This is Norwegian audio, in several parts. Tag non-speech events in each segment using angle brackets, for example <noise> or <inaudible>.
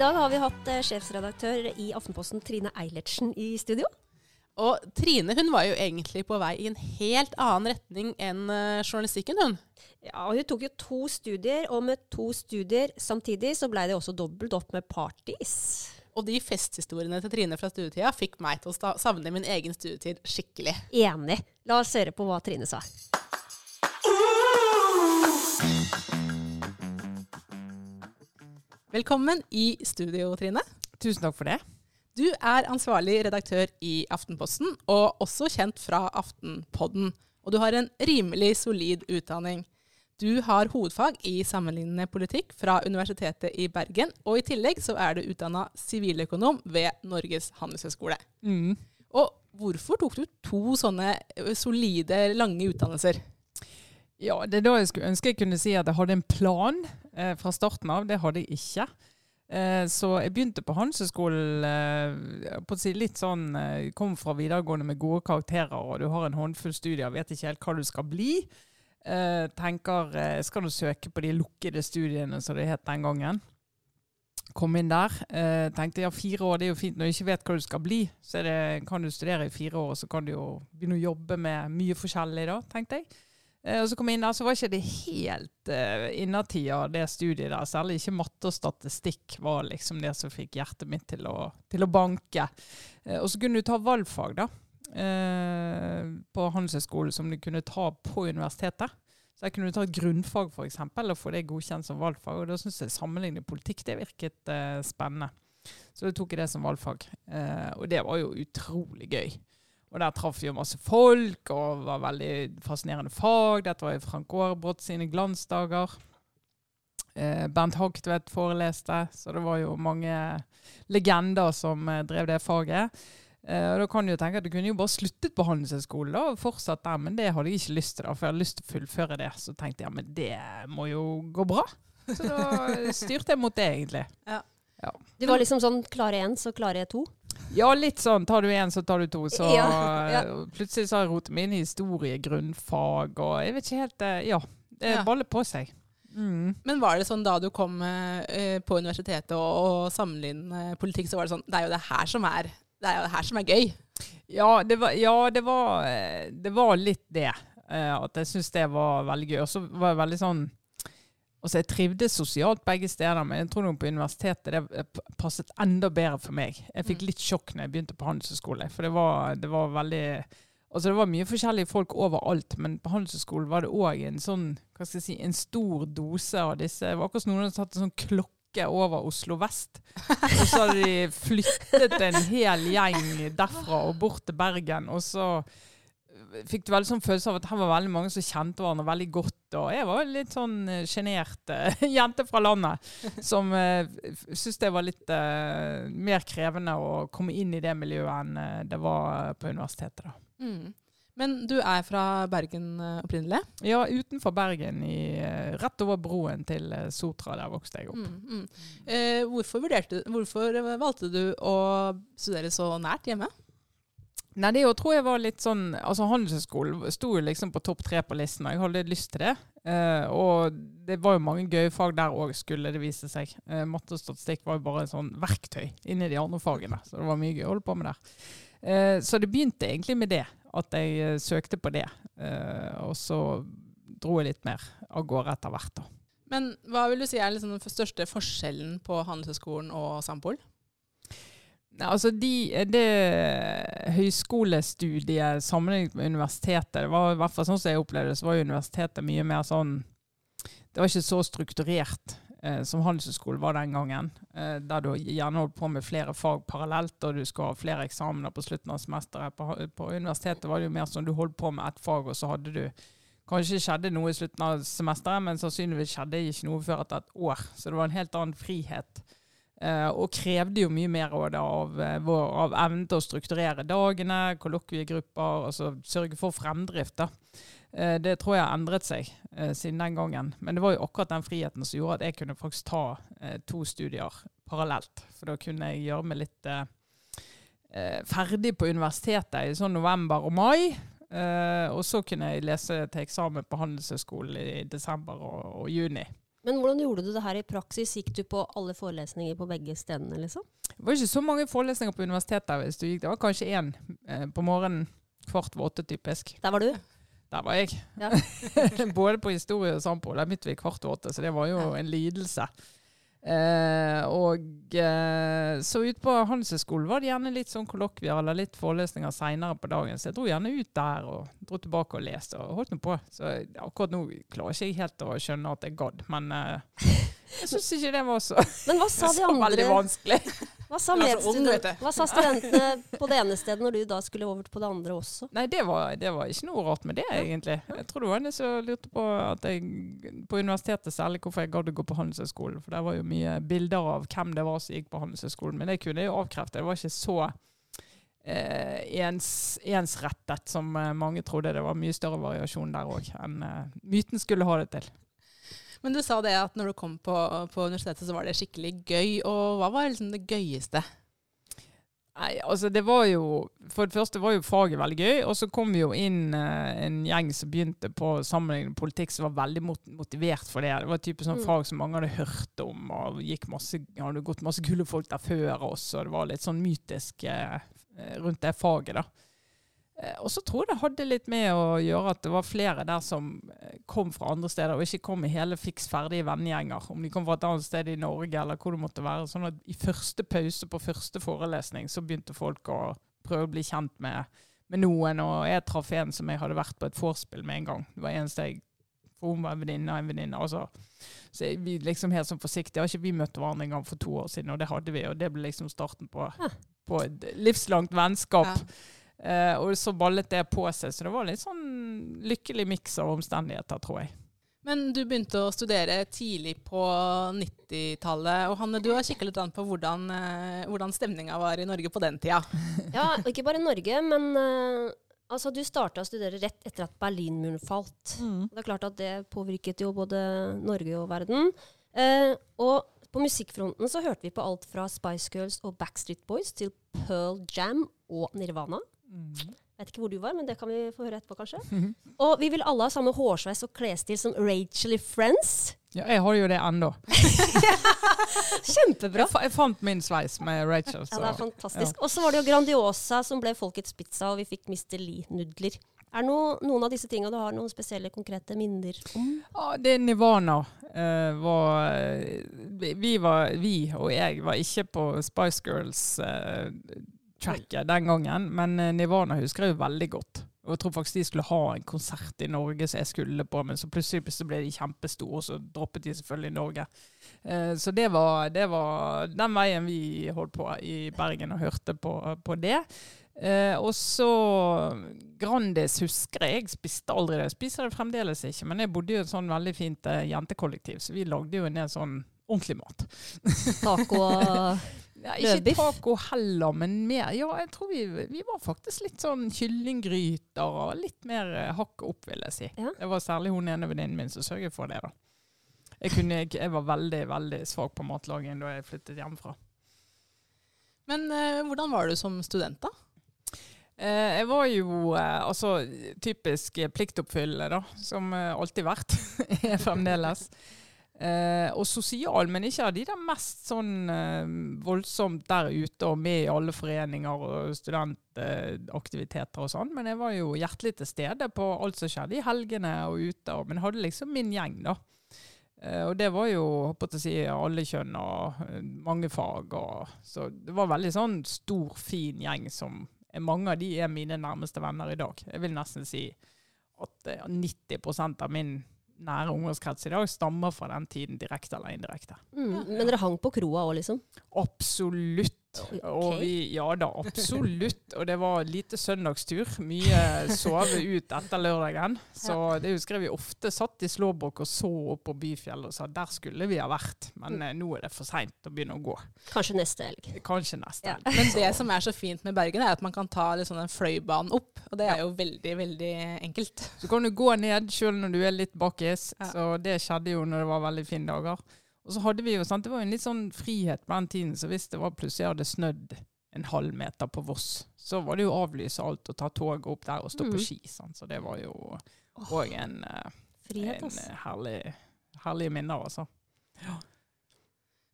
I dag har vi hatt eh, sjefsredaktør i Aftenposten Trine Eilertsen i studio. Og Trine hun var jo egentlig på vei i en helt annen retning enn eh, journalistikken, hun. Ja, Hun tok jo to studier, og med to studier samtidig så blei det også dobbelt opp med parties. Og de festhistoriene til Trine fra studietida fikk meg til å savne min egen studietid skikkelig. Enig. La oss høre på hva Trine sa. Velkommen i studio, Trine. Tusen takk for det. Du er ansvarlig redaktør i Aftenposten, og også kjent fra Aftenpodden. Og du har en rimelig solid utdanning. Du har hovedfag i sammenlignende politikk fra Universitetet i Bergen, og i tillegg så er du utdanna siviløkonom ved Norges handelshøyskole. Mm. Og hvorfor tok du to sånne solide, lange utdannelser? Ja, det er da jeg skulle ønske jeg kunne si at jeg hadde en plan eh, fra starten av. Det hadde jeg ikke. Eh, så jeg begynte på Handelshøyskolen eh, på å si litt sånn eh, Kom fra videregående med gode karakterer, og du har en håndfull studier, vet ikke helt hva du skal bli. Tenker skal du søke på de lukkede studiene, som det het den gangen. Kom inn der. Tenkte ja, fire år det er jo fint når du ikke vet hva du skal bli. Så det, kan du studere i fire år, og så kan du jo begynne å jobbe med mye forskjellig da, tenkte jeg. Eh, og så kom jeg inn der, så var ikke det helt uh, innertida det studiet der. Særlig ikke matte og statistikk var liksom det som fikk hjertet mitt til å, til å banke. Uh, og så kunne du ta valgfag, da. Uh, på Handelshøyskolen som du kunne ta på universitetet. Så jeg kunne ta et grunnfag eksempel, og få det godkjent som valgfag. Og da syns jeg sammenlignet politikk det virket uh, spennende. Så da tok jeg det som valgfag. Eh, og det var jo utrolig gøy. Og der traff vi jo masse folk, og var veldig fascinerende fag. Dette var jo Frank Aarebrot sine glansdager. Eh, Bernt Hagtvedt foreleste, så det var jo mange legender som eh, drev det faget. Eh, og da kan du jo tenke at Du kunne jo bare sluttet på Handelshøyskolen og fortsatt der, men det hadde jeg ikke lyst til. da, For jeg hadde lyst til å fullføre det. Så tenkte jeg ja, men det må jo gå bra. Så da styrte jeg mot det, egentlig. Du var liksom sånn klare én, så klare to. Ja, litt sånn. Tar du én, så tar du to. Så Ja, ja. eh, plutselig så har jeg rotet meg inn i historie, grunnfag, og jeg vet ikke helt eh, Ja, det Ja. baller på seg. Mm. Men var det sånn da du kom uh, på universitetet og, og sammenlignet politikk, så var det sånn Det er jo det her som er, det er, jo det her som er gøy. Ja, det var, ja det, var, det var litt det. Uh, At jeg syns det var veldig gøy. Og så var jeg veldig sånn Altså, jeg trivdes sosialt begge steder, men jeg tror noe på universitetet det eh, passet enda bedre for meg. Jeg fikk Mm. litt sjokk når jeg begynte på handelshøyskole, for det var, det var veldig Altså, det var mye forskjellige folk overalt, men på handelshøyskolen var det òg en sånn Hva skal jeg si En stor dose av disse Det var akkurat som noen hadde satt en sånn klokke over Oslo vest. Og så hadde de flyttet en hel gjeng derfra og bort til Bergen. Og så fikk du veldig sånn følelse av at her var veldig mange som kjente hverandre veldig godt. Og jeg var litt sånn eh, sjenert uh, <laughs> jente fra landet som uh, syntes det var litt uh, mer krevende å komme inn i det miljøet enn eh, det var eh, på universitetet. da. Mm. Men du er fra Bergen eh, opprinnelig? Ja, utenfor Bergen, i, eh, rett over broen til eh, Sotra. Der vokste jeg opp. Mm, mm. Eh, hvorfor, vurderte, hvorfor valgte du å studere så nært hjemme? Nei, det jo, tror jeg var litt sånn Altså, Handelshøyskolen sto jo liksom på topp tre på listen, og jeg hadde lyst til det. Eh, og det var jo mange gøye fag der òg, skulle det vise seg. Eh, matte og statistikk var jo bare en sånn verktøy inni de andre fagene, så det var mye gøy å holde på med der. Eh, så det begynte egentlig med det, at jeg eh, søkte på det. Eh, og så dro jeg litt mer av gårde etter hvert, da. Men hva vil du si er liksom den største forskjellen på Handelshøyskolen og Sampol? Altså de, det høyskolestudiet sammenlignet med universitetet, det var i hvert fall sånn som jeg opplevde det, så var jo universitetet mye mer sånn Det var ikke så strukturert eh, som Handelshøyskolen var den gangen. Eh, der du gjerne holdt på med flere fag parallelt, og du skal ha flere eksamener på slutten av semesteret. På, på universitetet var det jo mer sånn du holdt på med ett fag, og så hadde du kanskje skjedde noe i slutten av semesteret, men sannsynligvis skjedde ikke noe før etter et år. Så det var en helt annen frihet. Uh, og krevde jo mye mer av, uh, av, evnen til å strukturere dagene, kollokviegrupper, altså sørge for fremdrift. da. Uh, det tror jeg har endret seg siden den gangen. Men det var jo akkurat den friheten som gjorde at jeg kunne faktisk ta to studier parallelt. For da kunne jeg gjøre meg litt ferdig på universitetet i sånn november og mai. og så kunne jeg lese til eksamen på Handelshøyskolen i desember og, og juni. Men hvordan gjorde du det her i praksis? Gikk du på alle forelesninger på begge stedene? liksom? Det var ikke så mange forelesninger på universitetet. hvis du gikk. Det var kanskje én eh, på morgenen kvart over åtte, typisk. Der var du? Der var jeg. Ja. <laughs> Både på historie og sampo. Der begynte vi kvart over åtte, så det var jo en lidelse. Eh, og eh, så ute på Handelshøyskolen var det gjerne litt sånn kollokvier eller litt forelesninger seinere på dagen. Så jeg dro gjerne ut der og dro tilbake og leste og holdt nå på. Så akkurat nå klarer ikke jeg helt å skjønne at jeg gadd, men eh, jeg syns ikke det var så, men hva sa <laughs> de andre? veldig vanskelig. Hva sa, hva sa, studentene på det ene stedet når du da skulle over på det andre også? Nei, det var, det var ikke noe rart med det, egentlig. Jeg tror det var en som lurte på at jeg på universitetet særlig hvorfor jeg gadd å gå på Handelshøyskolen. For der var jo mye bilder av hvem det var som gikk på Handelshøyskolen. Men det kunne jeg jo avkrefte. Det var ikke så eh, ens, ensrettet som eh, mange trodde. Det var mye større variasjon der òg enn eh, myten skulle ha det til. Men du sa det at når du kom på, på universitetet, så var det skikkelig gøy. Og hva var liksom det gøyeste? Nei, altså det var jo For det første var jo faget veldig gøy. Og så kom jo inn eh, en gjeng som begynte på sammenlignende politikk som var veldig motivert for det. Det var type sånn mm. fag som mange hadde hørt om, og gikk masse, hadde gått masse gulle folk der før oss. Og det var litt sånn mytisk eh, rundt det faget, da. Eh, og så tror jeg det hadde litt med å gjøre at det var flere der som eh, kom fra andre steder, og ikke kom i hele fiks ferdige vennegjenger. Om de kom fra et annet sted i Norge eller hvor det måtte være. Sånn at i første pause på første forelesning så begynte folk å prøve å bli kjent med, med noen. Og jeg traff en som jeg hadde vært på et vorspiel med en gang. Det var eneste jeg For hun var en venninne av en venninne. Altså. Så vi liksom helt sånn forsiktige. Har ikke vi møtt hverandre en gang for to år siden, og det hadde vi. Og det ble liksom starten på, på et livslangt vennskap. Ja. Uh, og så ballet det på seg, så det var litt sånn lykkelig miks av omstendigheter, tror jeg. Men du begynte å studere tidlig på 90-tallet. Og Hanne, du har kikket litt an på hvordan, uh, hvordan stemninga var i Norge på den tida. <laughs> ja, ikke bare Norge, men uh, altså, du starta å studere rett etter at Berlinmuren falt. Mm. Det er klart at det påvirket jo både Norge og verden. og på musikkfronten så hørte vi på alt fra Spice Girls og Backstreet Boys til Pearl Jam og Nirvana. Mm. Vet ikke hvor du var, men det kan vi få høre etterpå, kanskje. <laughs> Og vi vil alle ha samme hårsveis og klesstil som Rachel i Friends. Ja, jeg har jo det ennå. <laughs> Kjempebra. Jeg, jeg, fant min sveis med Rachel. Så. Ja, det er fantastisk. Ja. Og så var det jo Grandiosa som ble Folkets pizza, og vi fikk Mr. Lee-nudler. Er det no, noen av disse tingene du har noen spesielle, konkrete minner om? Ja, det er Nivana. Uh, var, vi, var, vi, og jeg var ikke på Spice Girls uh, tracket den gangen, men eh, Nirvana husker jeg jo veldig godt. Og jeg tror faktisk de skulle ha en konsert i Norge som jeg skulle på, men så plutselig så ble de kjempestore, og så droppet de selvfølgelig Norge. Eh, så det var, det var, den veien vi holdt på i Bergen og hørte på, på det. Eh, og så Grandis husker jeg. Jeg spiste aldri det. Jeg spiser det fremdeles ikke, men jeg bodde i et sånn veldig fint eh, jentekollektiv, så vi lagde jo en del sånn ordentlig mat. Taco <laughs> Ja, ikke taco heller, men mer Ja, jeg tror vi, vi var faktisk litt sånn kyllinggryter og litt mer uh, hakk opp, vil jeg si. Ja. Det var særlig hun ene venninnen min som sørget for det. da. Jeg, kunne, jeg, var veldig veldig svak på matlaging da jeg flyttet hjemmefra. Men uh, hvordan var du som student, da? Uh, jeg var jo altså typisk pliktoppfyllende, da, som alltid vært. <laughs> er fremdeles. Eh, og sosial, men ikke av de der mest sånn eh, voldsomt der ute og med i alle foreninger og studentaktiviteter og sånn. Men jeg var jo hjertelig til stede på alt som skjedde i helgene og ute. Men hadde liksom min gjeng, da. Eh, og det var jo håper å si, alle kjønn og eh, mange fag. Og, så det var veldig sånn stor, fin gjeng som Mange av de er mine nærmeste venner i dag. Jeg vil nesten si at 90% av min nære ungdomskrets i dag stammer fra den tiden, direkte eller indirekte. Mm, men dere hang på kroa òg, liksom? Absolutt. Absolutt. Og vi, ja da, absolutt. Og det var lite søndagstur. Mye sove ut etter lørdagen. Så det husker jeg vi ofte satt i slåbrok og så opp på Byfjellet og sa der skulle vi ha vært. Men eh, nå er det for seint å begynne å gå. Kanskje neste helg. Kanskje neste Ja. Men det som er så fint med Bergen, er at man kan ta liksom den fløibanen opp. Og det er jo veldig, veldig enkelt. Så kan du gå ned sjøl når du er litt bakis. Ja. Så det skjedde jo når det var veldig fine dager. Og så hadde vi jo, sant, det var jo en litt sånn frihet på den tiden, så hvis det var plutselig hadde snødd en halv meter på Voss, så var det jo å avlyse alt og ta toget opp der og stå på Mhm. ski. Sant? Så det var jo òg en, eh, Frihet, en herlig, herlige minner, altså.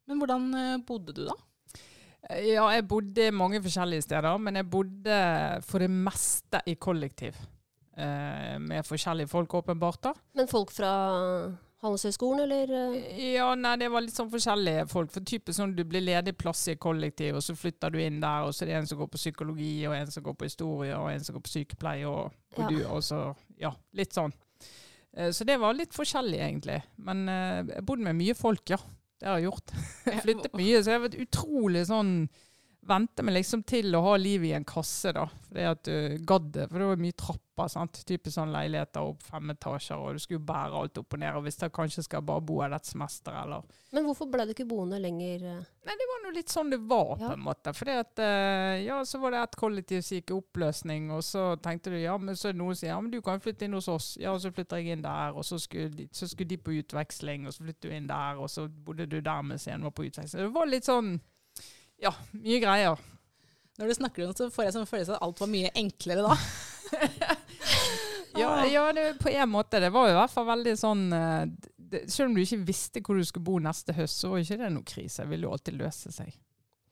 Men hvordan eh, bodde du, da? Eh, Ja, jeg bodde mange forskjellige steder, men jeg bodde for det meste i kollektiv. Eh, med forskjellige folk, åpenbart. da. Men folk fra Handelshøyskolen, eller? eh? Ja, nei, det var litt sånn forskjellige folk. For type sånn du blir ledig plass i et kollektiv, og så flytter du inn der, og så er det en som går på psykologi, og en som går på historie, og en som går på sykepleie, og, og Ja. du, og så Ja, litt sånn. Eh, Så det var litt forskjellig, egentlig. Men eh, jeg bodde med mye folk, ja. Det har jeg gjort. <laughs> Jeg flyttet mye, så jeg har vært utrolig sånn Vente meg liksom til å ha livet i en kasse, da. Fordi at du gadd det. For det var mye trapper. sant? Typisk sånn leiligheter opp fem etasjer, og du skulle jo bære alt opp og ned. Og hvis jeg kanskje skal bare bo her et semester, eller Men hvorfor ble du ikke boende lenger? eh? Nei, det var nå litt sånn det var, på en måte. Fordi at eh, Ja, så var det et kollektiv som gikk i oppløsning, og så tenkte du ja, men så er det noen som sier ja, men du kan flytte inn hos oss. Ja, og så flytter jeg inn der, og så skulle, de, så skulle de på utveksling, og så flyttet du inn der, og så bodde du der mens en var på utveksling. Det var litt sånn Ja, mye greier. Når du snakker om det, så får jeg sånn følelse at alt var mye enklere da. <laughs> Ja, ja det, på en måte. Det var jo i hvert fall veldig sånn eh, det, Selv om du ikke visste hvor du skulle bo neste høst, så var ikke det noe krise. Det ville jo alltid løse seg.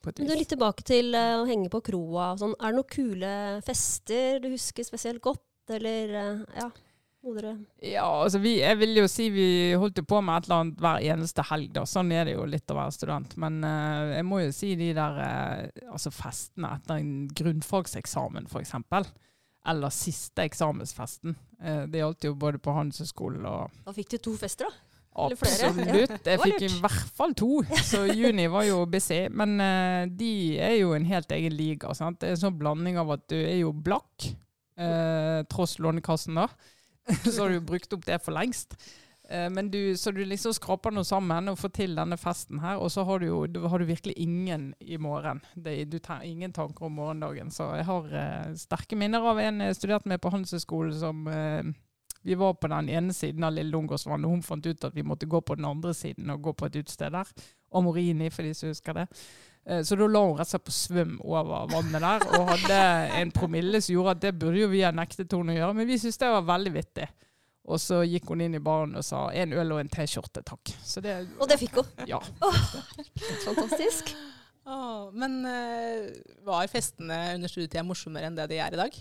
På et Men du, er litt tilbake til eh, å henge på kroa. og Sånn. Er det noen kule fester du husker spesielt godt, eller eh, ja, noe Ja, altså vi, jeg vil jo si vi holdt jo på med et eller annet hver eneste helg. da. Sånn er det jo litt å være student. Men uh, jeg må jo si de der uh, altså festene etter en grunnfagseksamen, f.eks. Eller siste eksamensfesten. Uh, det gjaldt jo både på Handelshøyskolen og Da fikk du to fester, da. Absolutt. Jeg fikk i hvert fall to, så juni var jo busy. Men uh, de er jo en helt egen liga. Sant? Det er en sånn blanding av at du er jo blakk, uh, tross Lånekassen, da. <laughs> så har du brukt opp det for lengst. Eh, men du, så du liksom skraper noe sammen og får til denne festen her, og så har du jo har du virkelig ingen i morgen. Det, du tar ingen tanker om morgendagen. Så jeg har eh, sterke minner av en jeg studerte med på Handelshøyskolen som eh, vi var på den ene siden av Lille Lungåsvann, og hun fant ut at vi måtte gå på den andre siden og gå på et utested der. Amorini, for de som husker det. Eh, Så da la hun rett og slett på svøm over vannet der, og hadde en promille som gjorde at det burde jo vi ha nektet henne å gjøre, men vi syntes det var veldig vittig. Og så gikk hun inn i baren og sa en øl og en T-skjorte, takk. Så det, Og det fikk hun. ja. Fantastisk. Oh, men eh, var festene under studietida morsommere enn det de er i dag?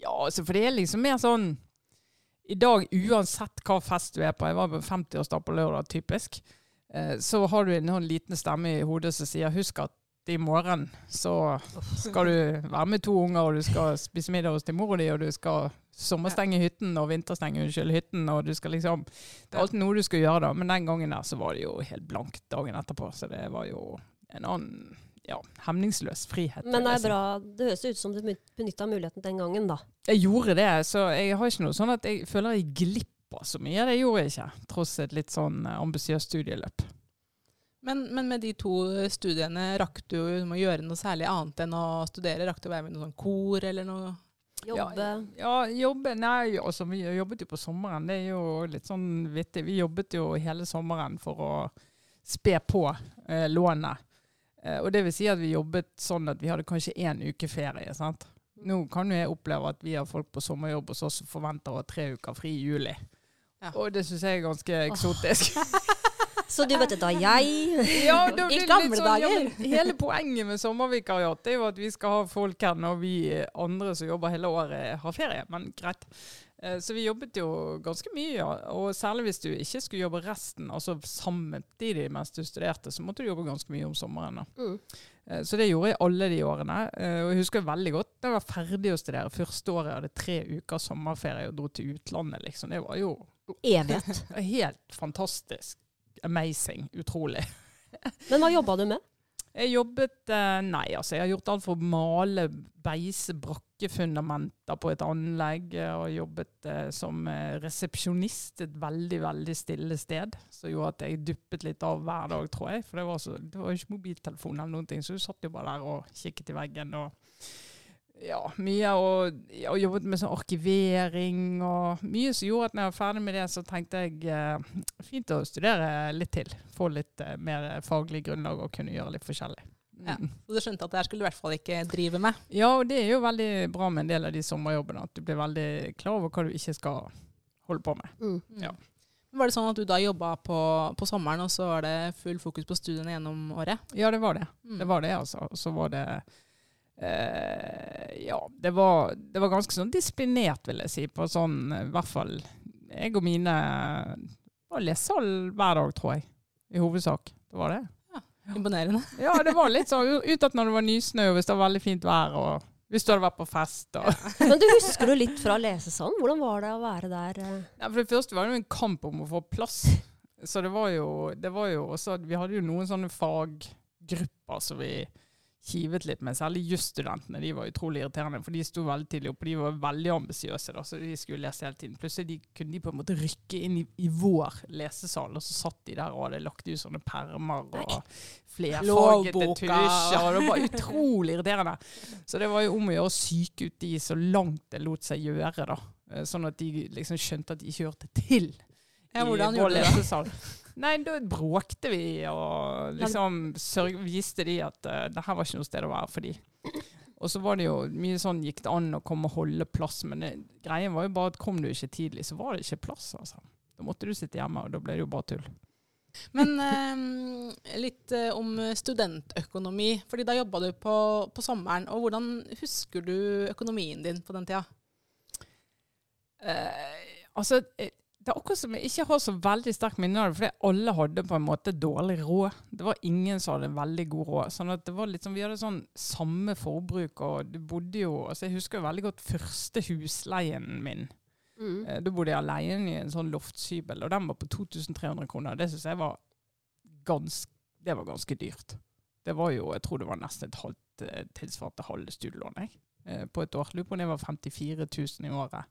Ja, altså, for det er liksom mer sånn I dag, uansett hva fest du er på, jeg var på 50-årsdag på lørdag, typisk, så har du en liten stemme i hodet som sier husk at i morgen så skal du være med to unger, og du skal spise middag hos din mor og di, og du skal sommerstenge hytten og vinterstenge unnskyld, hytten, og du skal liksom Det er alltid noe du skal gjøre, da. Men den gangen der så var det jo helt blankt dagen etterpå, så det var jo en annen ja, hemningsløs frihet. Men det er bra. Det høres ut som du benytta muligheten den gangen, da. Jeg gjorde det, så jeg har ikke noe sånn at jeg føler jeg glipper så mye. Det gjorde jeg ikke, tross et litt sånn eh, ambisiøst studieløp. Men, men med de to studiene, rakk du å gjøre noe særlig annet enn å studere? Rakk du å være med i noe sånn kor eller noe? Jobbe. Ja, jobbe Nei, altså vi jobbet jo på sommeren. Det er jo litt sånn vittig. Vi jobbet jo hele sommeren for å spe på eh, lånet. Eh, og det vil si at vi jobbet sånn at vi hadde kanskje én uke ferie. sant? Nå kan jo jeg oppleve at vi har folk på sommerjobb hos oss som forventer å ha tre uker fri i juli. Ja. Og det syns jeg er ganske eksotisk. <laughs> Så du vet da jeg <laughs> Ja, da <laughs> I gamle sånn, ja, dager. men hele poenget med sommervikariat er jo at vi skal ha folk her når vi andre som jobber hele året, har ferie. Men greit. Eh, Så vi jobbet jo ganske mye, ja. og særlig hvis du ikke skulle jobbe resten, altså samtidig mens du studerte, så måtte du jobbe ganske mye om sommeren. mm. Eh, Så det gjorde jeg alle de årene. Eh, Og jeg husker veldig godt da jeg var ferdig å studere. Første året jeg hadde tre uker sommerferie og dro til utlandet. liksom. Det var jo Evighet. <laughs> helt fantastisk. Amazing. Utrolig. <laughs> Men hva jobba du med? Jeg jobbet eh, Nei, altså. Jeg har gjort alt for å male, beise brakkefundamenter på et anlegg. Og jobbet eh, som eh, resepsjonist et veldig, veldig stille sted. Som gjorde at jeg duppet litt av hver dag, tror jeg. For det var, så, det var jo ikke mobiltelefon eller noen ting, så du satt jo bare der og kikket i veggen. og ja, mye og, og jobbet med sånn arkivering og mye som gjorde at når jeg var ferdig med det, så tenkte jeg eh, fint å studere litt til. Få litt eh, mer faglig grunnlag og kunne gjøre litt forskjellig. Ja. Mm. Så du skjønte at det her skulle du i hvert fall ikke drive med? Ja, og det er jo veldig bra med en del av de sommerjobbene, at du blir veldig klar over hva du ikke skal holde på med. Mm. Ja. Var det sånn at du da jobba på, på sommeren, og så var det full fokus på studiene gjennom året? Ja, det var det. Mm. Det var det, altså. Og så var det eh, Ja, det var, det var ganske sånn disiplinert, vil jeg si, på sånn i hvert fall Jeg og mine var lesesal hver dag, tror jeg. I hovedsak. Det var det. Imponerende. <laughs> Ja, det var litt sånn utad når det var nysnø, og hvis det var veldig fint vær, og hvis du hadde vært på fest. Og. <laughs> Men du husker du litt fra lesesalen? Hvordan var det å være der? eh? Ja, for det første var det jo en kamp om å få plass. Så det var jo, det var jo også Vi hadde jo noen sånne faggrupper som vi kivet litt med. Særlig jusstudentene. De var utrolig irriterende, for de sto veldig tidlig oppe. De var veldig ambisiøse, så de skulle lese hele tiden. Plutselig de, kunne de på en måte rykke inn i, i vår lesesal, og så satt de der og hadde lagt ut sånne permer og flerfargete tusjer. Og det var utrolig irriterende. Så det var jo om å gjøre å psyke ut de så langt det lot seg gjøre, da. Eh, Sånn at de liksom skjønte at de ikke hørte til Ja, i vår du det? lesesal. Nei, da bråkte vi og liksom sørg, viste de at uh, det her var ikke noe sted å være for de. Og så var det jo mye sånn gikk det an å komme og holde plass, men det, greien var jo bare at kom du ikke tidlig, så var det ikke plass, altså. Da måtte du sitte hjemme, og da ble det jo bare tull. Men eh, litt eh, om studentøkonomi. fordi da jobba du på, på sommeren. og Hvordan husker du økonomien din på den tida? Eh, altså, eh, det er akkurat som jeg ikke har så veldig sterkt minne av det, fordi alle hadde på en måte dårlig råd. Det var ingen som hadde veldig god råd. sånn at det var sånn, Vi hadde sånn samme forbruk, og du bodde jo altså Jeg husker jo veldig godt første husleien min. Mm. Eh, Da bodde jeg alene i en sånn loftshybel, og den var på 2300 kroner. Det syns jeg var ganske, det var ganske dyrt. Det var jo, jeg tror det var nesten et halvt eh, tilsvarte halve studielån jeg, eh, på et år. Lurer på om det var 54 000 i året.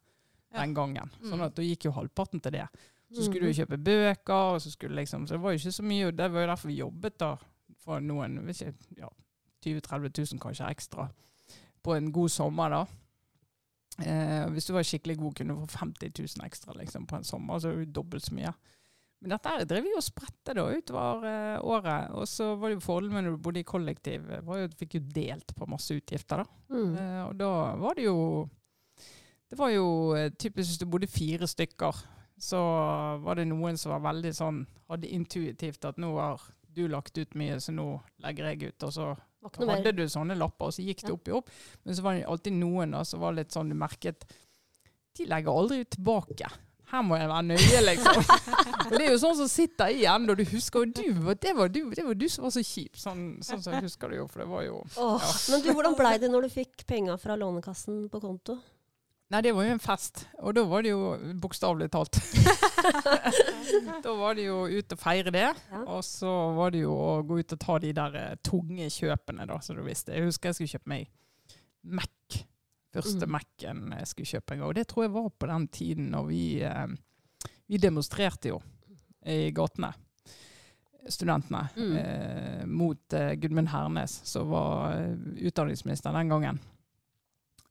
Den gangen. Sånn Mm. at da gikk jo halvparten til det. Så skulle Mm. du kjøpe bøker, og så skulle liksom, så det var jo ikke så mye. og Det var jo derfor vi jobbet da, for noen ikke, ja, 20 000-30 000 kanskje ekstra på en god sommer da. Eh, hvis du var skikkelig god, kunne du få 50 000 ekstra liksom, på en sommer, så er det jo dobbelt så mye. Men dette her drev vi og spredte da utover eh, året. Og så var det jo fordelen med når du bodde i kollektiv, var jo du fikk jo delt på masse utgifter da. Mm. Eh, og da var det jo Det var jo eh, typisk hvis du bodde fire stykker, så var det noen som var veldig sånn Hadde intuitivt at nå har du lagt ut mye, så nå legger jeg ut. Og så hadde du sånne lapper, og så gikk det opp i opp. Men så var det alltid noen da, som var litt sånn du merket De legger aldri ut tilbake. Her må jeg være nøye, liksom. <laughs> og det er jo sånn som sitter igjen, og du husker jo du, det, var du, det var du som var så kjip. Sånn, sånn som jeg husker det jo, for det var jo Åh, Men du, hvordan blei det når du fikk penga fra Lånekassen på konto? Nei, det var jo en fest, og da var det jo bokstavelig talt. <laughs> da var det jo ut og feire det, Ja. og så var det jo å gå ut og ta de der eh, tunge kjøpene, da, som du visste. Jeg husker jeg skulle kjøpe meg Mac. Første Mm. Mac-en jeg skulle kjøpe en gang. Og det tror jeg var på den tiden når vi, eh, vi demonstrerte jo i gatene. Studentene. Mm. Eh, mot eh, Gudmund Hernes, som var eh, utdanningsminister den gangen.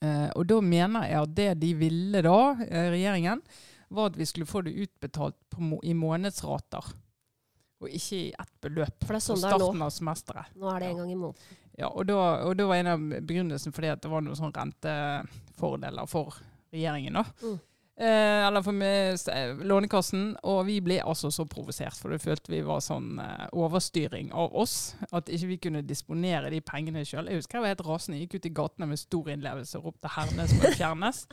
Eh, og da mener jeg at det de ville da, eh, regjeringen, var at vi skulle få det utbetalt på må i månedsrater. Og ikke i ett beløp For det er sånn det er nå. av semesteret. Nå er det en gang i måneden. Ja, og da, og da var en av begrunnelsene fordi at det var noen sånne rentefordeler for regjeringen. da. Mm. Eh, eller for meg, eh, Lånekassen. Og vi ble altså så provosert, for det følte vi var sånn eh, overstyring av oss. At ikke vi kunne disponere de pengene sjøl. Jeg husker jeg var helt rasende. Jeg gikk ut i gatene med stor innlevelse og ropte 'Hernes må fjernes'.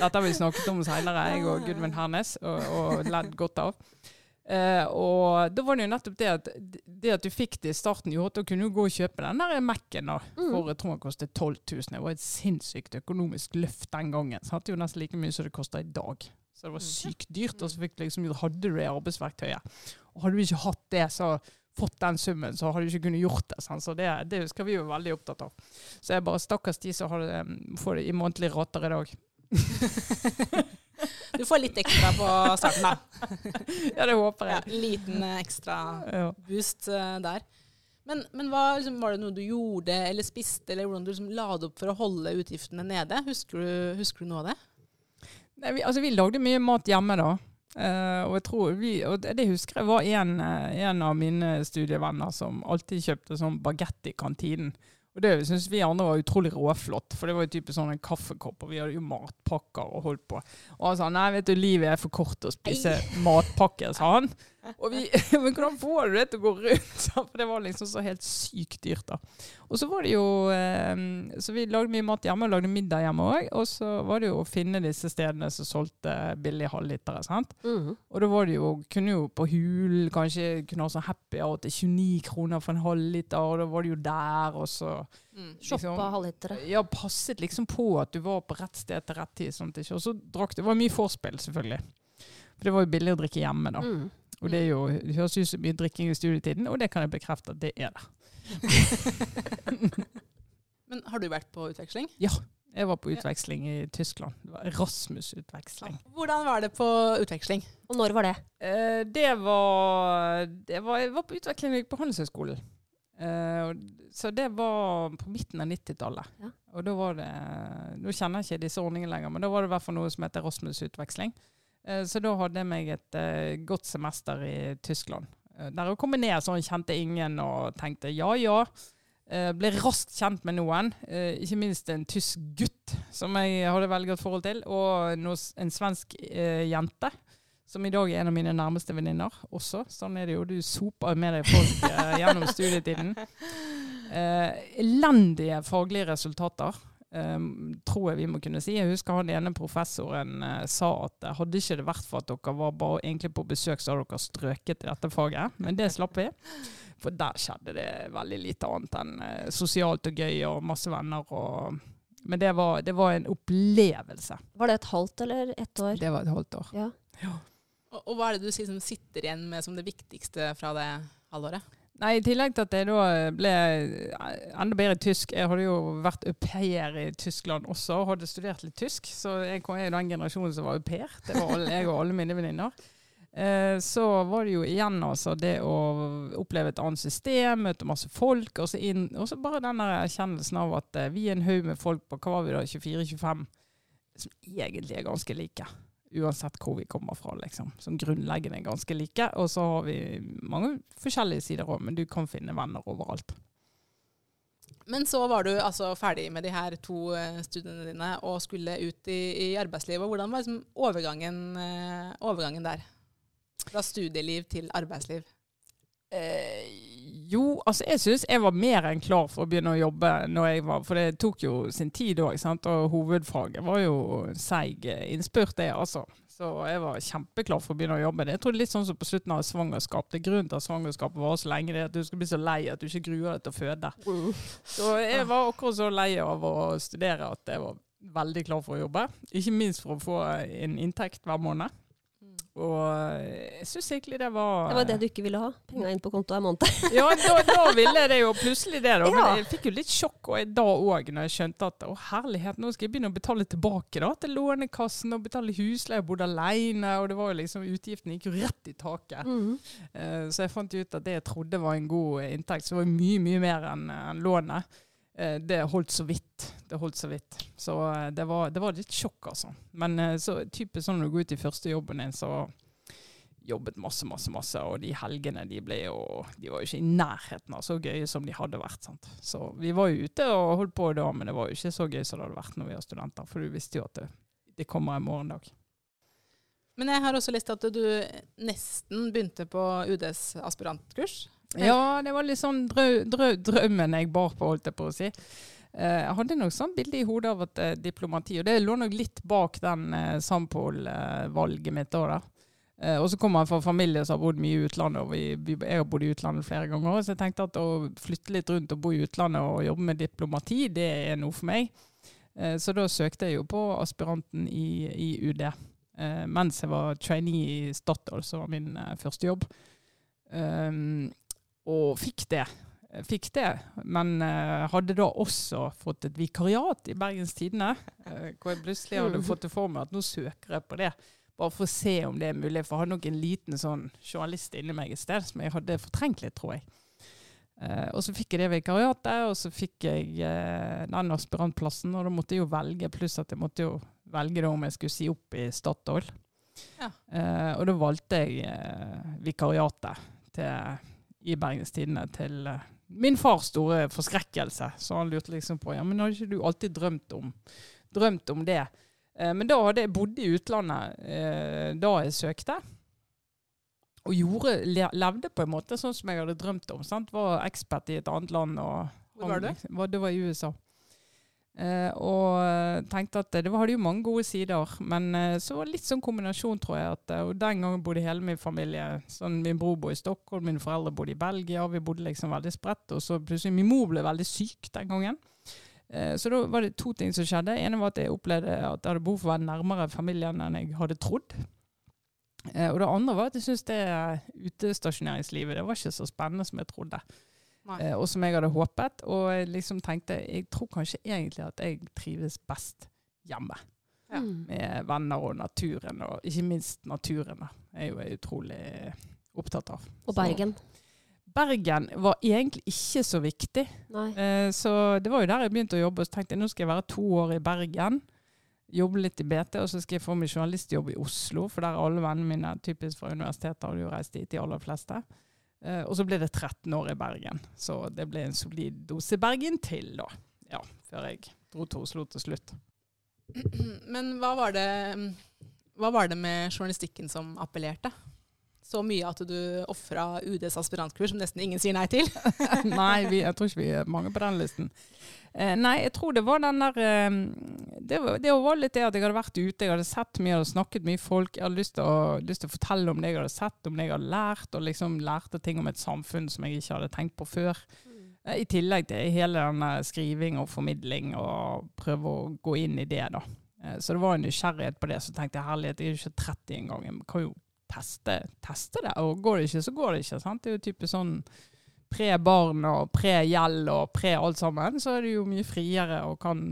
Dette har vi snakket om seinere, jeg og Gudmund Hernes, og, og ledd godt av. Eh, og da var det jo nettopp det at det at du fikk det i starten, gjorde at du kunne jo gå og kjøpe den der Mac-en da, Mm. for jeg tror den kostet 12 000. Det var et sinnssykt økonomisk løft den gangen. Så hadde jo nesten like mye som det koster i dag. Så det var sykt dyrt, og så fikk du liksom, hadde du det arbeidsverktøyet. Og hadde du ikke hatt det, så fått den summen, så hadde du ikke kunnet gjort det. Sant? Så det, det skal vi jo være veldig opptatt av. Så jeg bare stakkars de som får det i månedlige rater i dag. <laughs> Du får litt ekstra på starten, da. <laughs> Ja, det håper Ja, jeg. liten eh, ekstra boost eh, der. Men, men hva, liksom, var det noe du gjorde eller spiste, eller hvordan du liksom, la det opp for å holde utgiftene nede? Husker du, husker du noe av det? Nei, vi, altså, vi lagde mye mat hjemme da. Uh, og jeg tror vi, og det det husker jeg var en, en av mine studievenner som alltid kjøpte sånn bagett i kantinen. Og det syns vi andre var utrolig råflott, for det var jo typisk sånn en kaffekopp, og vi hadde jo matpakker og holdt på. Og han sa nei, vet du, livet er for kort å spise matpakker, sa han. Og vi, <laughs> men hvordan får du det til å gå rundt? <laughs> For det var liksom så helt sykt dyrt, da. Og så var det jo eh, Så vi lagde mye mat hjemme, og lagde middag hjemme òg. Og så var det jo å finne disse stedene som solgte billige halvlitere. sant? Mhm. Og da var det jo, kunne jo på Hul kanskje kunne ha sånn happy hour til 29 kroner for en halvliter, og da var det jo der, og så Mm. Shoppa halvlitere. Ja, passet liksom på at du var på rett sted til rett tid. sånt? Og så drakk du. Det var mye vorspiel, selvfølgelig. For det var jo billig å drikke hjemme, da. Mm. Og det er jo, det høres ut som mye drikking i studietiden, og det kan jeg bekrefte at det er det. <laughs> Men har du vært på utveksling? Ja, Jeg var på utveksling i Tyskland. Det var Rasmus-utveksling. Hvordan var det på utveksling? Og når var det? Eh, det, var, det var Jeg var på utveksling på Handelshøyskolen. Eh, så det var på midten av 90-tallet. Ja. Og da var det Nå kjenner jeg ikke disse ordningene lenger, men da var det i hvert fall noe som heter Erasmus-utveksling. Eh, så da hadde jeg meg et eh, godt semester i Tyskland. Eh, der jeg kom ned sånn, kjente ingen og tenkte ja ja. Ble raskt kjent med noen, ikke minst en tysk gutt som jeg hadde veldig godt forhold til, og en svensk jente. Som i dag er en av mine nærmeste venninner også. Sånn er det jo. Du soper med deg folk eh, gjennom studietiden. <laughs> Eh, elendige faglige resultater, eh, tror jeg vi må kunne si. Jeg husker han ene professoren eh, sa at hadde ikke det vært for at dere var bare egentlig på besøk, så hadde dere strøket i dette faget. Men det slapp vi. For der skjedde det veldig lite annet enn eh, sosialt og gøy og masse venner. Og, men det var, det var en opplevelse. Var det et halvt eller ett år? Det var et halvt år. Ja. Og, og hva er det du liksom sitter igjen med som det viktigste fra det halvåret? Nei, I tillegg til at jeg da ble enda bedre i tysk. Jeg hadde jo vært au pair i Tyskland også, og hadde studert litt tysk. Så jeg er jo den generasjonen som var au pair. Det var alle, jeg og alle mine venninner. Eh, så var det jo igjen altså det å oppleve et annet system, møte masse folk, og så, inn, og så bare den erkjennelsen av at eh, vi er en haug med folk på hva var vi da, 24-25, som egentlig er ganske like. Uansett hvor vi kommer fra, liksom. Som grunnleggende er ganske like. Og så har vi mange forskjellige sider òg, men du kan finne venner overalt. Men så var du altså ferdig med de her to eh, studiene dine og skulle ut i, i arbeidslivet. Hvordan var liksom overgangen, eh, overgangen der? Fra studieliv til arbeidsliv. Eh, jo, altså jeg syns jeg var mer enn klar for å begynne å jobbe når jeg var For det tok jo sin tid òg, og hovedfaget var jo seig innspurt, det, altså. Så jeg var kjempeklar for å begynne å jobbe. Jeg tror det er litt sånn som på slutten av svangerskap. Det grunnen til at svangerskapet varer så lenge, det er at du skal bli så lei at du ikke gruer deg til å føde. Så jeg var akkurat så lei av å studere at jeg var veldig klar for å jobbe. Ikke minst for å få en inntekt hver måned. Og jeg syns egentlig det var Det var det du ikke ville ha? Penger inn på konto hver måned? <laughs> ja, da, da ville jeg det jo plutselig det, da. Ja. Men jeg fikk jo litt sjokk og da òg, når jeg skjønte at å herlighet, nå skal jeg begynne å betale tilbake da, til Lånekassen og betale husleie. Jeg bodde alene, og det var jo liksom utgiftene gikk jo rett i taket. Mhm. uh, så jeg fant ut at det jeg trodde var en god inntekt, så var det mye, mye mer enn en lånet. Uh, det holdt så vidt. Det holdt så vidt. Så eh, det var, det var litt sjokk, altså. Men eh, så typisk sånn når du går ut i første jobben din, så jobbet masse, masse, masse. Og de helgene de ble jo De var jo ikke i nærheten av så gøye som de hadde vært. sant? Så vi var jo ute og holdt på da, men det var jo ikke så gøy som det hadde vært når vi var studenter. For du visste jo at det, det kommer en morgendag. Men jeg har også lest at du nesten begynte på UDs aspirantkurs. Ja, det var litt sånn drø drø drømmen jeg bar på, holdt jeg på å si. Eh, Jeg hadde nok sånn bilde i hodet av at eh, diplomati, og det lå nok litt bak den eh, Sampol-valget mitt da. da. Eh, og så kommer jeg fra familie som har bodd mye i utlandet, og vi, vi, jeg har bodd i utlandet flere ganger. Så jeg tenkte at å flytte litt rundt og bo i utlandet og jobbe med diplomati, det er noe for meg. Eh, så da søkte jeg jo på aspiranten i, i UD. Eh, mens jeg var trainee i Statoil, som var min første jobb. Um, og fikk det. Fikk det, men uh, hadde da også fått et vikariat i Bergens Tidende. Uh, hvor jeg plutselig hadde fått det for meg at nå søker jeg på det. Bare for å se om det er mulig. For jeg hadde nok en liten sånn journalist inni meg et sted som jeg hadde fortrengt litt, tror jeg. Uh, og så fikk jeg det vikariatet, og så fikk jeg den aspirantplassen. Og da måtte jeg jo velge, pluss at jeg måtte jo velge da om jeg skulle si opp i Statoil. Ja. og da valgte jeg vikariatet til, i Bergens Tidende til min fars store forskrekkelse. Så han lurte liksom på ja, men hadde ikke du alltid drømt om, drømt om det. Eh, men da hadde jeg bodd i utlandet eh, da jeg søkte. Og gjorde, levde på en måte sånn som jeg hadde drømt om. Sant? Var ekspert i et annet land. Og, Hvor var du? Det var i USA. Uh, og tenkte at det hadde jo mange gode sider, men så var det litt sånn kombinasjon, tror jeg. At, og Den gangen bodde hele min familie sånn, Min bror bodde i Stockholm, mine foreldre bodde i Belgia. Vi bodde liksom veldig spredt. Og så plutselig Min mor ble veldig syk den gangen. så da var det to ting som skjedde. Det ene var at jeg opplevde at jeg hadde behov for å være nærmere familien enn jeg hadde trodd. og det andre var at jeg syntes det utestasjoneringslivet det var ikke så spennende som jeg trodde. Eh, og som jeg hadde håpet. Og jeg liksom tenkte jeg tror kanskje egentlig at jeg trives best hjemme. Ja. Mm. Med venner og naturen, og ikke minst naturen. Jeg er jo utrolig opptatt av. Og Bergen? Så. Bergen var egentlig ikke så viktig. Eh, så det var jo der jeg begynte å jobbe. Og Så tenkte jeg nå skal jeg være to år i Bergen. Jobbe litt i BT, og så skal jeg få meg journalistjobb i Oslo. For der er alle vennene mine typisk fra universitetet, og du reist dit, de aller fleste. Uh, og så ble det 13 år i Bergen. Så det ble en solid dose Bergen til, da. Ja, før jeg dro til Oslo til slutt. <clears throat> Men hva var det, hva var det med journalistikken som appellerte? Så mye at du ofra UDs aspirantkurs, som nesten ingen sier nei til? <laughs> nei, vi, jeg tror ikke vi er mange på den listen. Eh, nei, jeg tror det var den der eh, det, var, det var litt det at jeg hadde vært ute, jeg hadde sett mye, jeg hadde snakket mye folk. Jeg hadde lyst til, å, lyst til å fortelle om det jeg hadde sett, om det jeg hadde lært, og liksom lærte ting om et samfunn som jeg ikke hadde tenkt på før. Mm. Eh, I tillegg til hele denne skriving og formidling, og prøve å gå inn i det, da. Eh, så det var en nysgjerrighet på det. Så tenkte jeg herlighet, jeg er jo ikke 30 engang. Jeg kan jo teste, teste det. Og går det ikke, så går det ikke. sant? Det er jo typisk sånn pre-barn og pre-gjeld og pre alt sammen, så er det jo mye friere og kan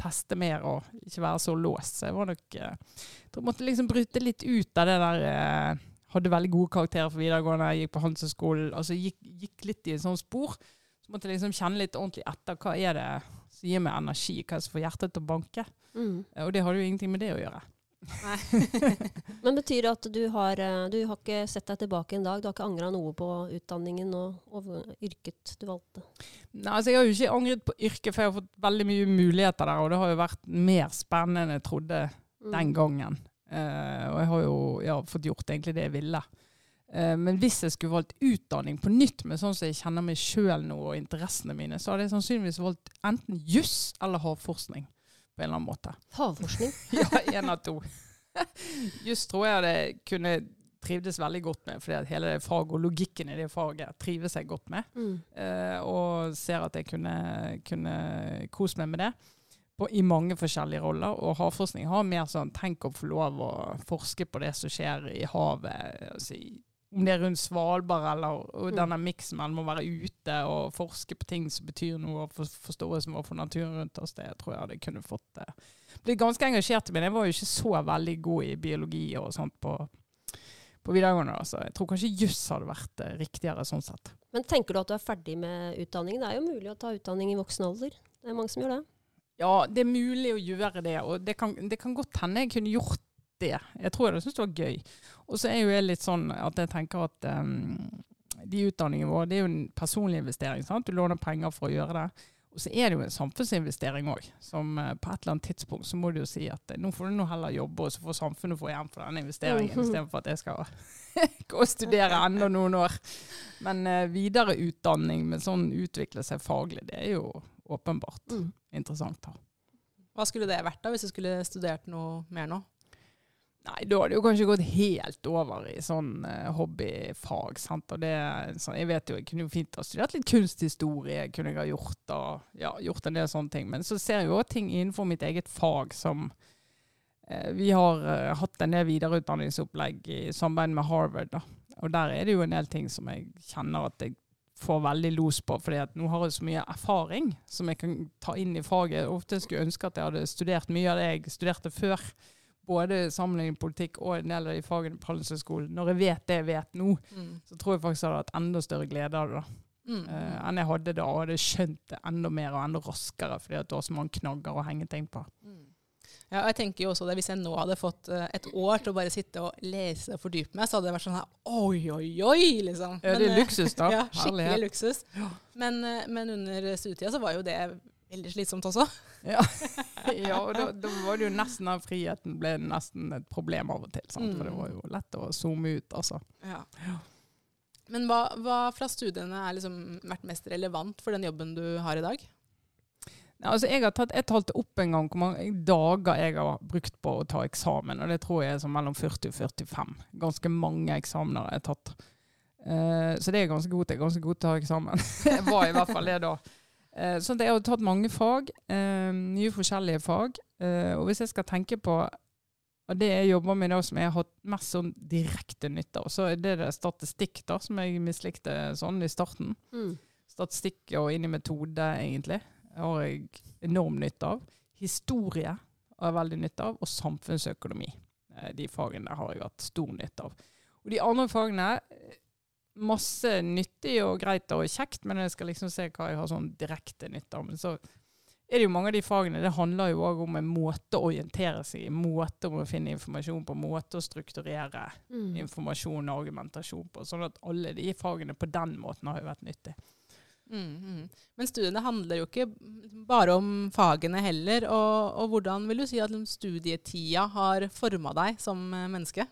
teste mer og ikke være så låst. Så jeg var nok eh, Jeg måtte liksom bryte litt ut av det der eh, Hadde veldig gode karakterer for videregående, gikk på Handelshøyskolen. Altså gikk, gikk, litt i en sånn spor. Så måtte jeg liksom kjenne litt ordentlig etter. Hva er det som gir meg energi? Hva er det som får hjertet til å banke? Mm. Og det hadde jo ingenting med det å gjøre. <laughs> Men betyr det at du har, eh, du har ikke sett deg tilbake en dag? Du har ikke angra noe på utdanningen og, og, yrket du valgte? Nei, altså Jeg har jo ikke angret på yrket, for jeg har fått veldig mye muligheter der. Og det har jo vært mer spennende enn jeg trodde mm. den gangen. Uh, og jeg har jo ja, fått gjort egentlig det jeg ville. Uh, men hvis jeg skulle valgt utdanning på nytt, med sånn som jeg kjenner meg sjøl nå og interessene mine, så hadde jeg sannsynligvis valgt enten juss eller havforskning på en eller annen måte. Havforskning? <laughs> ja, én av to. <laughs> Just tror jeg det kunne trivdes veldig godt med, fordi hele det faget og logikken i det faget trives jeg godt med. Mm. Eh, og ser at jeg kunne, kunne kose meg med det på, i mange forskjellige roller. Og havforskning har mer sånn tenk å få lov å forske på det som skjer i havet. Altså, om det er rundt Svalbard eller mm. denne miksen mellom å være ute og forske på ting som betyr noe, og for, forståelsen vår for naturen rundt oss, det tror jeg hadde kunne fått det. Blitt ganske engasjert i. Men jeg var jo ikke så veldig god i biologi og sånt på, på videregående. Altså. jeg tror kanskje juss hadde vært eh, riktigere sånn sett. Men tenker du at du er ferdig med utdanningen? Det er jo mulig å ta utdanning i voksen alder. Det er mange som gjør det. Ja, det er mulig å gjøre det. Og det kan, det kan godt hende jeg kunne gjort det. Jeg tror jeg hadde syntes det var gøy. Og så er jo jeg litt sånn at jeg tenker at um, de utdanningene våre det er jo en personlig investering. sant? Du låner penger for å gjøre det. Og så er det jo en samfunnsinvestering òg. Som uh, på et eller annet tidspunkt så må du jo si at uh, nå får du nå heller jobbe, og så får samfunnet få igjen for denne investeringen, mm istedenfor at jeg skal <laughs> gå og studere enda noen år. Men uh, videreutdanning med sånn utvikle seg faglig, det er jo åpenbart mm. interessant. Da. Hva skulle det vært da, hvis du skulle studert noe mer nå? Nei, da har det jo kanskje gått helt over i sånn uh, hobbyfag. sant? Og det, så, jeg vet jo, jeg kunne jo fint ha studert litt kunsthistorie, kunne jeg ha gjort, og ja, gjort en del sånne ting. Men så ser jeg jo ting innenfor mitt eget fag som uh, Vi har uh, hatt en del videreutdanningsopplegg i samarbeid med Harvard. da. Og der er det jo en del ting som jeg kjenner at jeg får veldig los på, fordi at nå har jeg så mye erfaring som jeg kan ta inn i faget. Ofte skulle jeg ønske at jeg hadde studert mye av det jeg studerte før. Både sammenligning politikk og en del av de fagene på Handelshøyskolen. Når jeg vet det jeg vet nå, Mm. så tror jeg faktisk jeg hadde hatt enda større glede av det da, Mm. Uh, enn jeg hadde da. Og hadde skjønt det enda mer og enda raskere, fordi at det var så mange knagger å henge ting på. Mm. Ja, og jeg tenker jo også det, Hvis jeg nå hadde fått eh, et år til å bare sitte og lese og fordype meg, så hadde det vært sånn her Oi, oi, oi! liksom. Ja, det er eh, luksus, da. <laughs> Ja, skikkelig Herlighet. luksus. Men, men under studietida så var jo det veldig slitsomt også. <laughs> Ja, ja og da, da var det jo nesten den friheten ble nesten et problem av og til. Sant? For det Mm. var jo lett å zoome ut, altså. Ja. Men hva, hva fra studiene er liksom vært mest relevant for den jobben du har i dag? Ja, altså jeg har tatt, jeg talte opp en gang hvor mange dager jeg har brukt på å ta eksamen, og det tror jeg er sånn mellom 40 og 45. Ganske mange eksamener jeg har tatt. Uh, så det er ganske god til. Jeg er ganske god til å ta eksamen. <laughs> jeg var i hvert fall det da. Uh, så jeg har tatt mange fag, eh, mye forskjellige fag. Eh, og hvis jeg skal tenke på og det jeg jobber med da, som jeg har hatt mest sånn direkte nytte av, så er det, det statistikk da, som jeg mislikte sånn i starten. Mm. Statistikk og inn i metode, egentlig, har jeg enorm nytte av. Historie har jeg veldig nytte av, og samfunnsøkonomi. Eh, De fagene har jeg hatt stor nytte av. Og de andre fagene eh, masse nyttig og greit og kjekt, men jeg skal liksom se hva jeg har sånn direkte nytte av. Men så er det jo mange av de fagene, det handler jo òg om en måte å orientere seg i, måte om å finne informasjon på, måte å strukturere Mm. informasjon og argumentasjon på. Sånn at alle de fagene på den måten har jo vært nyttig. Mm, mm. Men studiene handler jo ikke bare om fagene heller. Og, og hvordan vil du si at liksom, studietida har forma deg som eh, menneske?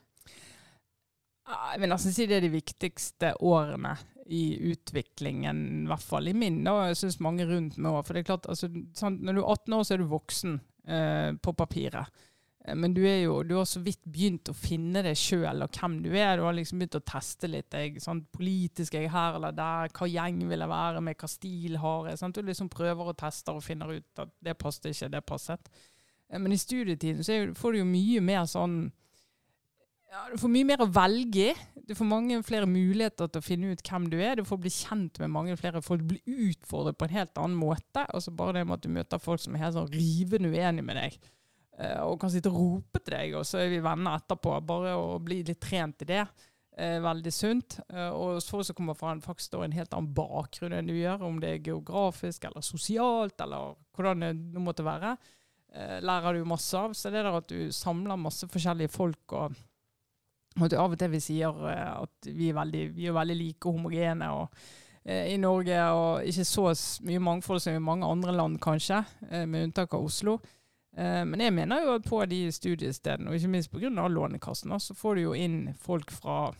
Jeg vil nesten si det er de viktigste årene i utviklingen, i hvert fall i min. Da. Jeg syns mange rundt meg òg. For det er klart, altså, sant, når du er 18 år, så er du voksen eh, på papiret. Eh, Men du, er jo, du har så vidt begynt å finne deg sjøl og hvem du er. Du har liksom begynt å teste litt. Jeg, sant? Politisk er jeg her eller der. Hva gjeng vil jeg være med? Hva stil har jeg? Sant? Du liksom prøver og tester og finner ut at det passet ikke, det passet. Eh, Men i studietiden så får du jo mye mer sånn ja, Du får mye mer å velge i. Du får mange flere muligheter til å finne ut hvem du er. Du får bli kjent med mange flere folk. Du blir utfordret på en helt annen måte. Altså Bare det med at du møter folk som er helt sånn rivende uenige med deg, eh, og kan sitte og rope til deg, og så er vi venner etterpå. Bare å bli litt trent i det. er veldig sunt. Eh, og folk som kommer fra en, faktisk en helt annen bakgrunn enn du gjør, om det er geografisk eller sosialt, eller hvordan det måtte være, eh, lærer du masse av. Så det der at du samler masse forskjellige folk og og av og til vi sier eh, at vi er veldig, vi er veldig like og homogene og, eh, i Norge, og ikke så mye mangfold som i mange andre land, kanskje, eh, med unntak av Oslo. Eh, men jeg mener jo at på de studiestedene, og ikke minst pga. Lånekassen, så får du jo inn folk fra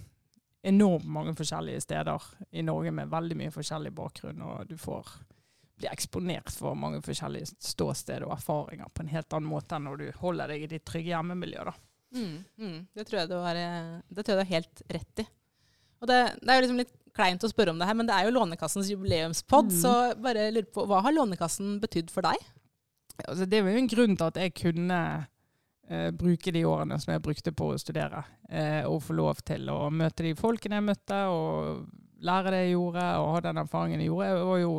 enormt mange forskjellige steder i Norge med veldig mye forskjellig bakgrunn, og du får bli eksponert for mange forskjellige ståsteder og erfaringer på en helt annen måte enn når du holder deg i ditt trygge hjemmemiljø. da. Mm, mm. Det, tror jeg du har, eh, det tror jeg du har helt rett i. Og det, det er jo liksom litt kleint å spørre om det her, men det er jo Lånekassens jubileumspod, Mm. så bare lurer på, hva har Lånekassen betydd for deg? Altså, det var jo en grunn til at jeg kunne eh, bruke de årene som jeg brukte på å studere, eh, og få lov til å møte de folkene jeg møtte, og lære det jeg gjorde, og ha den erfaringen jeg gjorde. Jeg var jo,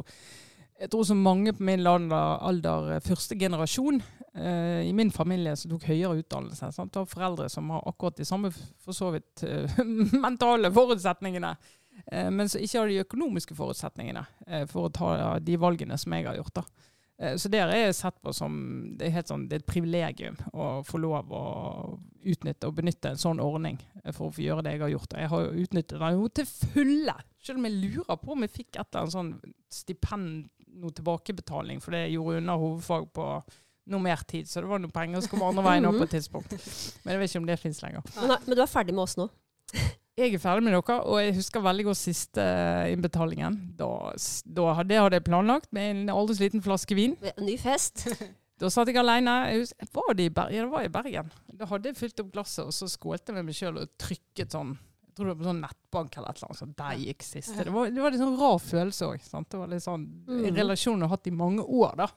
jeg tror så mange på min alder, alder eh, første generasjon eh, i min familie som tok høyere utdannelse. Sant? Og foreldre som har akkurat de samme, for så vidt, eh, <laughs> mentale forutsetningene. Eh, men som ikke har de økonomiske forutsetningene eh, for å ta de valgene som jeg har gjort. da. Eh, Så det er jeg sett på som det er, sånn, det er et privilegium å få lov å utnytte og benytte en sånn ordning eh, for å få gjøre det jeg har gjort. Jeg har jo utnyttet den jo til fulle. Selv om jeg lurer på om jeg fikk et eller annet sånn stipend, noe tilbakebetaling, for det jeg gjorde under hovedfag på noe mer tid. Så det var noen penger som kom andre veien opp på et tidspunkt. Men jeg vet ikke om det fins lenger. Men, men du er ferdig med oss nå? <laughs> Jeg er ferdig med dere, og jeg husker veldig godt siste innbetalingen. Da, da hadde, det hadde jeg planlagt med en aldri så liten flaske vin. Ny fest? <laughs> Da satt jeg alene. Jeg husker, var det, i Bergen? Ja, det var i Bergen. Da hadde jeg fylt opp glasset, og så skålte jeg med meg sjøl og trykket sånn Jeg tror det var på sånn nettbank eller et eller annet. Så der gikk siste. Det var, det var litt sånn rar følelse òg. Det var litt sånn Mm. Relasjonen jeg har hatt i mange år, da,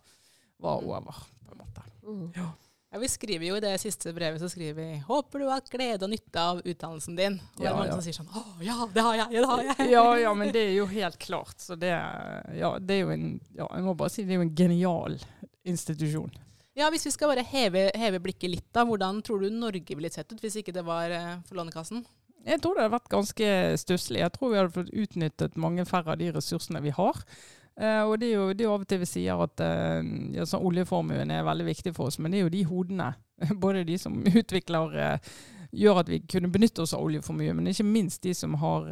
var Mm. over, på en måte. Mm. Ja. Ja, Vi skriver jo i det siste brevet så skriver vi 'Håper du har glede og nytte av utdannelsen din'. Og det er mange ja. som sier sånn 'Å ja, det har jeg, det har jeg'. Ja, ja, men det er jo helt klart. Så det, ja, det er jo en ja, Jeg må bare si det er jo en genial institusjon. Ja, Hvis vi skal bare heve, heve blikket litt, da. Hvordan tror du Norge ville sett ut hvis ikke det var eh, for Lånekassen? Jeg tror det hadde vært ganske stusslig. Jeg tror vi hadde fått utnyttet mange færre av de ressursene vi har. Eh, og det er, jo, det er av og til vi sier at eh, ja, oljeformuen er veldig viktig for oss, men det er jo de hodene, <laughs> både de som utvikler eh, gjør at vi kunne benytte oss av oljeformue, men ikke minst de som har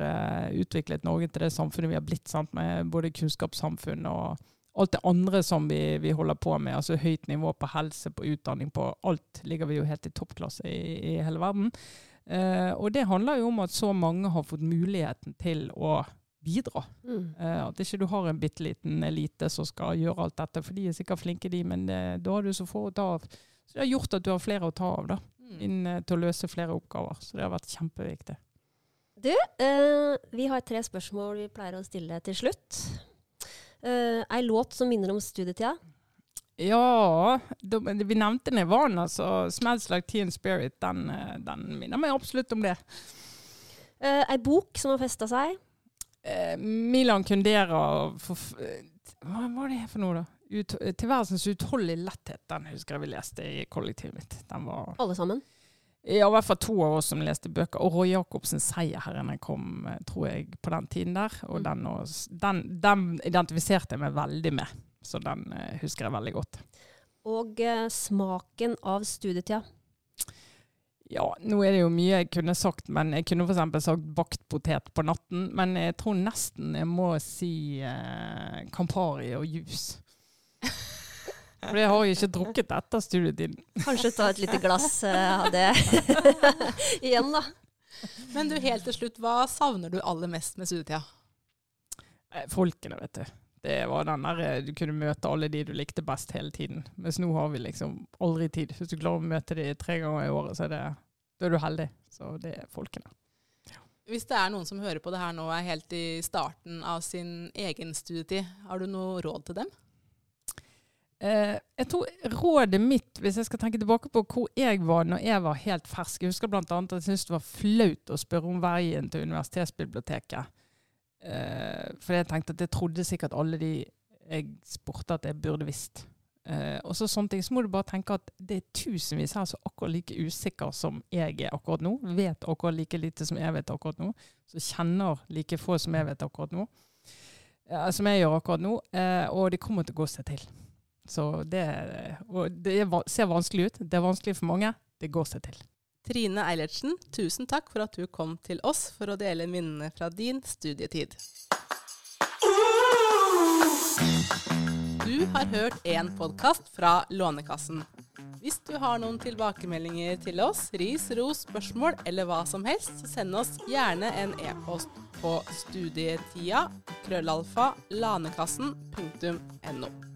utviklet Norge til det samfunnet vi har blitt, sant? med både kunnskapssamfunn og alt det andre som vi, vi holder på med. altså Høyt nivå på helse, på utdanning, på alt ligger vi jo helt i toppklasse i, i hele verden. Og det handler jo om at så mange har fått muligheten til å bidra. Mm. Uh, at ikke du har en bitte liten elite som skal gjøre alt dette, for de er sikkert flinke, de, men uh, da har du så få å ta av. Så det har gjort at du har flere å ta av da, Mm. inn uh, til å løse flere oppgaver. Så det har vært kjempeviktig. Du, eh, vi har tre spørsmål vi pleier å stille til slutt. Uh, Ei låt som minner om studietida. Ja, de, vi nevnte Nirvana, så 'Smells Like Teen Spirit' den, den minner meg absolutt om det. Uh, ei bok som har festa seg. Eh, Milan Kundera for, eh, Hva var det for noe, da? Ut, eh, 'Tilværelsens utholdelige letthet'. Den husker jeg vi leste i kollektivet mitt. Var Alle sammen. Ja, i hvert fall to av oss som leste bøker. Og Roy Jacobsens 'Seierherrene' kom, tror jeg, på den tiden der. Og Mm. den, den, den identifiserte jeg meg veldig med. Så den eh, husker jeg veldig godt. Og eh, smaken av studietida. Ja, nå er det jo mye jeg kunne sagt, men jeg kunne f.eks. sagt bakt potet på natten. Men jeg tror nesten jeg må si eh, Campari og juice. For jeg har jo ikke drukket etter studietiden. Kanskje ta et lite glass eh, av det <laughs> igjen, da. Men du, helt til slutt, hva savner du aller mest med studietida? Eh, Folkene, vet du. Det var den der eh, du kunne møte alle de du likte best hele tiden. Mens nå har vi liksom aldri tid. Hvis du klarer å møte de tre ganger i året, så er, det, da er du heldig. Så det er folkene. Hvis det er noen som hører på det her nå er helt i starten av sin egen studietid, har du noe råd til dem? Eh, jeg tror rådet mitt, hvis jeg skal tenke tilbake på hvor jeg var når jeg var helt fersk Jeg husker bl.a. at jeg syntes det var flaut å spørre om veien til universitetsbiblioteket. Eh, for jeg tenkte at jeg trodde sikkert alle de jeg spurte at jeg burde visst. Eh, og så sånne ting, så må du bare tenke at det er tusenvis her som er akkurat like usikker som jeg er akkurat nå. Vet akkurat like lite som jeg vet akkurat nå. Som kjenner like få som jeg vet akkurat nå. Eh, som jeg gjør akkurat nå. Eh, og det kommer til å gå seg til. Så det, det er ser vanskelig ut. Det er vanskelig for mange. Det går seg til. Trine Eilertsen, tusen takk for at du kom til oss for å dele minnene fra din studietid. Du har hørt en podkast fra Lånekassen. Hvis du har noen tilbakemeldinger til oss, ris, ros, spørsmål eller hva som helst, så send oss gjerne en e-post på studietida krøllalfa lanekassen.no.